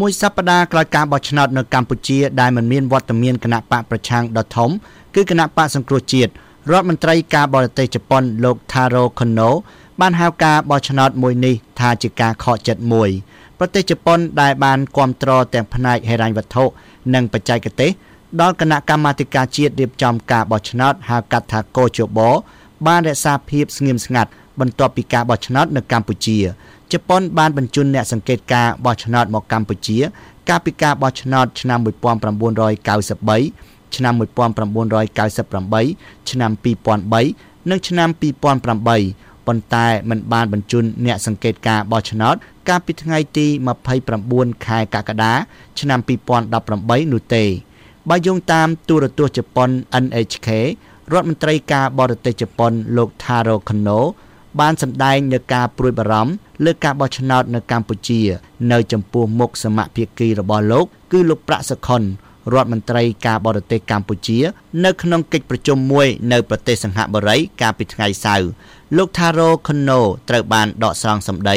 មួយសប្តាហ៍ក្រោយការបោះឆ្នោតនៅកម្ពុជាដែលមិនមានវត្តមានគណៈបកប្រឆាំងដ៏ធំគឺគណៈបកសង្គ្រោះជាតិរដ្ឋមន្ត្រីការបរទេសជប៉ុនលោក Taro Kono បានហៅការបោះឆ្នោតមួយនេះថាជាការខកចិត្តមួយប្រទេសជប៉ុនដែលបានគ្រប់គ្រងទាំងផ្នែកហិរញ្ញវត្ថុនិងបច្ចេកទេសដល់គណៈកម្មាធិការជាតិរៀបចំការបោះឆ្នោតហៅកាត់ថាកោជបបានរក្សាភាពស្ងៀមស្ងាត់បន្ទាប់ពីការបោះឆ្នោតនៅកម្ពុជា ជប៉ុនបានបញ្ជូនអ្នកសង្កេតការបោះឆ្នោតមកកម្ពុជា កាលពីការបោះឆ្នោតឆ្នាំ1993ឆ្នាំ1998ឆ្នាំ2003និងឆ្នាំ2008ប៉ុន្តែมันបានបញ្ជូនអ្នកសង្កេតការបោះឆ្នោត កាលពីថ្ងៃទី29ខែកក្កដាឆ្នាំ2018នោះទេបើយោងតាមទូរទស្សន៍ជប៉ុន NHK រដ្ឋមន្ត្រីការបរទេសជប៉ុនលោក Taro Kono បានសម្ដែងនៅការព្រួយបារម្ភលើការបោះឆ្នោតនៅកម្ពុជា នៅចំពោះមុខសមាភិកីរបស់លោក គឺលោកប្រាក់សុខុនរដ្ឋមន្ត្រីការបរទេសកម្ពុជា នៅក្នុងកិច្ចប្រជុំមួយនៅប្រទេសសង្ហបុរីកាលពីថ្ងៃសៅរ៍លោក Taro Kono ត្រូវបានដកស្រង់សម្ដី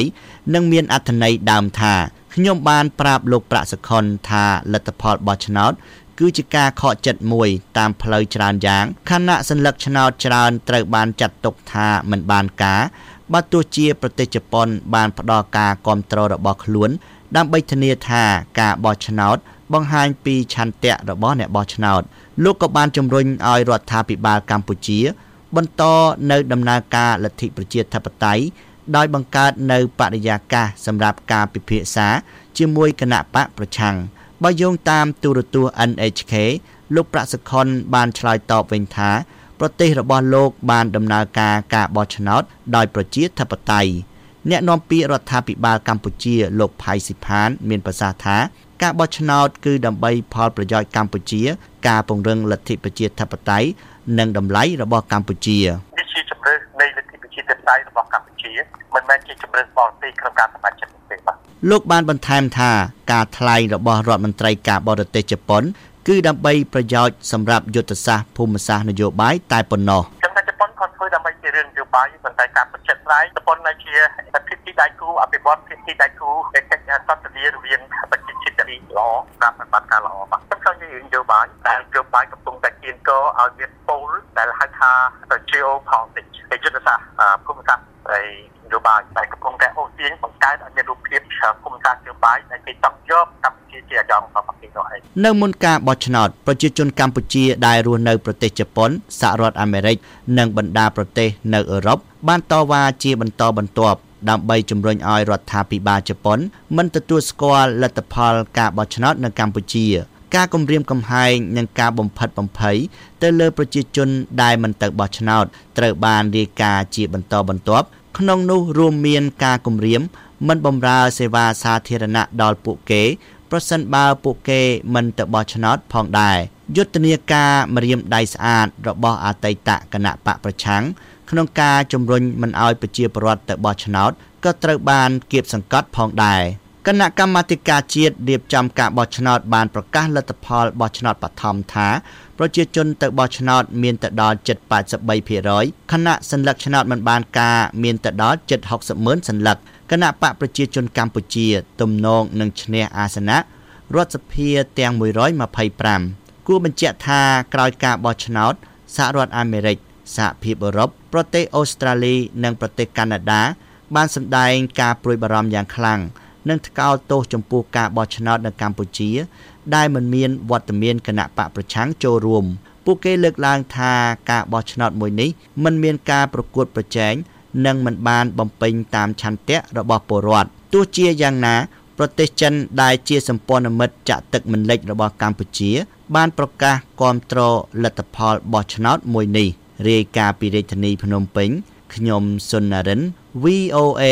និងមានអត្ថន័យដើមថាខ្ញុំបានប្រាប់លោកប្រាក់សុខុនថាលទ្ធផលបោះឆ្នោត គឺជាការខកចិត្តមួយតាមផ្លូវច្រើនយ៉ាងខណៈសัญลักษณ์ឆ្នោតច្រើនត្រូវបានចាត់ទុកថាមិនបានការបើទោះជាប្រទេសជប៉ុនបានផ្ដល់ការគ្រប់គ្រងរបស់ខ្លួនដើម្បីធានាថាការបោះឆ្នោតបង្ហាញពីឆន្ទៈរបស់អ្នកបោះឆ្នោតលោកក៏បានជំរុញឲ្យរដ្ឋាភិបាលកម្ពុជា បន្តនៅដំណើរការលទ្ធិប្រជាធិបតេយ្យដោយបង្កើតនៅបរិយាកាសសម្រាប់ការពិភាក្សាជាមួយគណៈបកប្រឆាំង បើយោងតាមទូរទស្សន៍ NHK លោកប្រាក់សុខុនបានឆ្លើយតបវិញថា ប្រទេសរបស់លោកបានដំណើរការការបោះឆ្នោតដោយប្រជាធិបតេយ្យអ្នកនាំពាក្យរដ្ឋាភិបាលកម្ពុជាលោកផៃស៊ីផាន មានប្រសាសន៍ថាការបោះឆ្នោតគឺដើម្បីផលប្រយោជន៍កម្ពុជា ការពង្រឹងលទ្ធិប្រជាធិបតេយ្យនិងតម្លៃរបស់កម្ពុជានេះជាជំរឿននៃលទ្ធិប្រជាធិបតេយ្យរបស់កម្ពុជាមិនមែនជាជំរឿនបរទេសក្នុងការសម្រេចចិត្តទេបាទ លោកបានបន្ថែមថាការថ្លែងរបស់រដ្ឋមន្ត្រីការបរទេសជប៉ុន គឺដើម្បីប្រយោជន៍សម្រាប់យុទ្ធសាស្ត្រភូមិសាស្ត្រនយោបាយតែប៉ុណ្ណោះចំណែកជប៉ុនគាត់ធ្វើដើម្បីជារឿងនយោបាយប៉ុន្តែការពិតជាស្រាយជប៉ុននៅជាភាគីដៃគូអភិវឌ្ឍភាគីដៃគូនៃកិច្ចសន្ទនារវាងប្រជាជាតិទីល្អតាមបាត់ការល្អបាទខ្ញុំចង់និយាយនយោបាយដែលនយោបាយកំពុងតែគៀនកឲ្យមានពលដែលហៅថា geopolitics យុទ្ធសាស្ត្រភូមិសាស្ត្រហើយនយោបាយដែលកំពុងតែអូសទាញបង្កើតឲ្យមានរូបភាព ភូមិសាស្ត្រនយោបាយដែលគេចង់យកកម្ពុជាជាអាយ៉ងរបស់ប្រទេសនោះឯងនៅមុនការបោះឆ្នោតប្រជាជនកម្ពុជាដែលរស់នៅប្រទេសជប៉ុនសហរដ្ឋអាមេរិកនិងបណ្ដាប្រទេសនៅអឺរ៉ុបបានតវ៉ាជាបន្តបន្ទាប់ដើម្បីជំរុញឲ្យរដ្ឋាភិបាលជប៉ុនមិនទទួលស្គាល់លទ្ធផលការបោះឆ្នោតនៅកម្ពុជាការគំរាមកំហែងនិងការបំផិតបំភ័យទៅលើប្រជាជនដែលមិនទៅបោះឆ្នោតត្រូវបានរាយការណ៍ជាបន្តបន្ទាប់ក្នុងនោះរួមមានការគំរាម មិនបម្រើសេវាសាធារណៈដល់ពួកគេ ប្រសិនបើពួកគេមិនទៅបោះឆ្នោតផងដែរយុទ្ធនាការម្រាមដៃស្អាតរបស់អតីតគណៈបកប្រឆាំងក្នុងការជំរុញមិនឲ្យប្រជាពលរដ្ឋទៅបោះឆ្នោតក៏ត្រូវបានគៀបសង្កត់ផងដែរគណៈកម្មាធិការជាតិរៀបចំការបោះឆ្នោតបានប្រកាសលទ្ធផលបោះឆ្នោតបឋមថាប្រជាជនទៅបោះឆ្នោតមានទៅដល់7.83%ខណៈសញ្ញាឆ្នោតមិនបានការមានទៅដល់7.60ម៉ឺនសញ្ញា គណៈបកប្រជាជនកម្ពុជាទំនងនឹងឈ្នះអាសនៈរដ្ឋសភាទាំង125គួរបញ្ជាក់ថាក្រោយការបោះឆ្នោតសហរដ្ឋអាមេរិកសហភាពអឺរ៉ុបប្រទេសអូស្ត្រាលី និងប្រទេសកាណាដា បានសម្ដែងការព្រួយបារម្ភយ៉ាងខ្លាំងនិងថ្កោលទោសចំពោះការបោះឆ្នោតនៅកម្ពុជា ដែលមិនមានវត្តមានគណៈបកប្រឆាំងចូលរួម ពួកគេលើកឡើងថាការបោះឆ្នោតមួយនេះមិនមានការប្រកួតប្រជែង និងមិនបានបំពេញតាមឆន្ទៈរបស់ពលរដ្ឋទោះជាយ៉ាងណា ប្រទេសចិនដែលជាសម្ព័ន្ធមិត្តចាក់ទឹកមិនលិចរបស់កម្ពុជា បានប្រកាសគាំទ្រលទ្ធផលបោះឆ្នោតមួយនេះរាយការណ៍ពីរាជធានីភ្នំពេញ ខ្ញុំសុននរិន VOA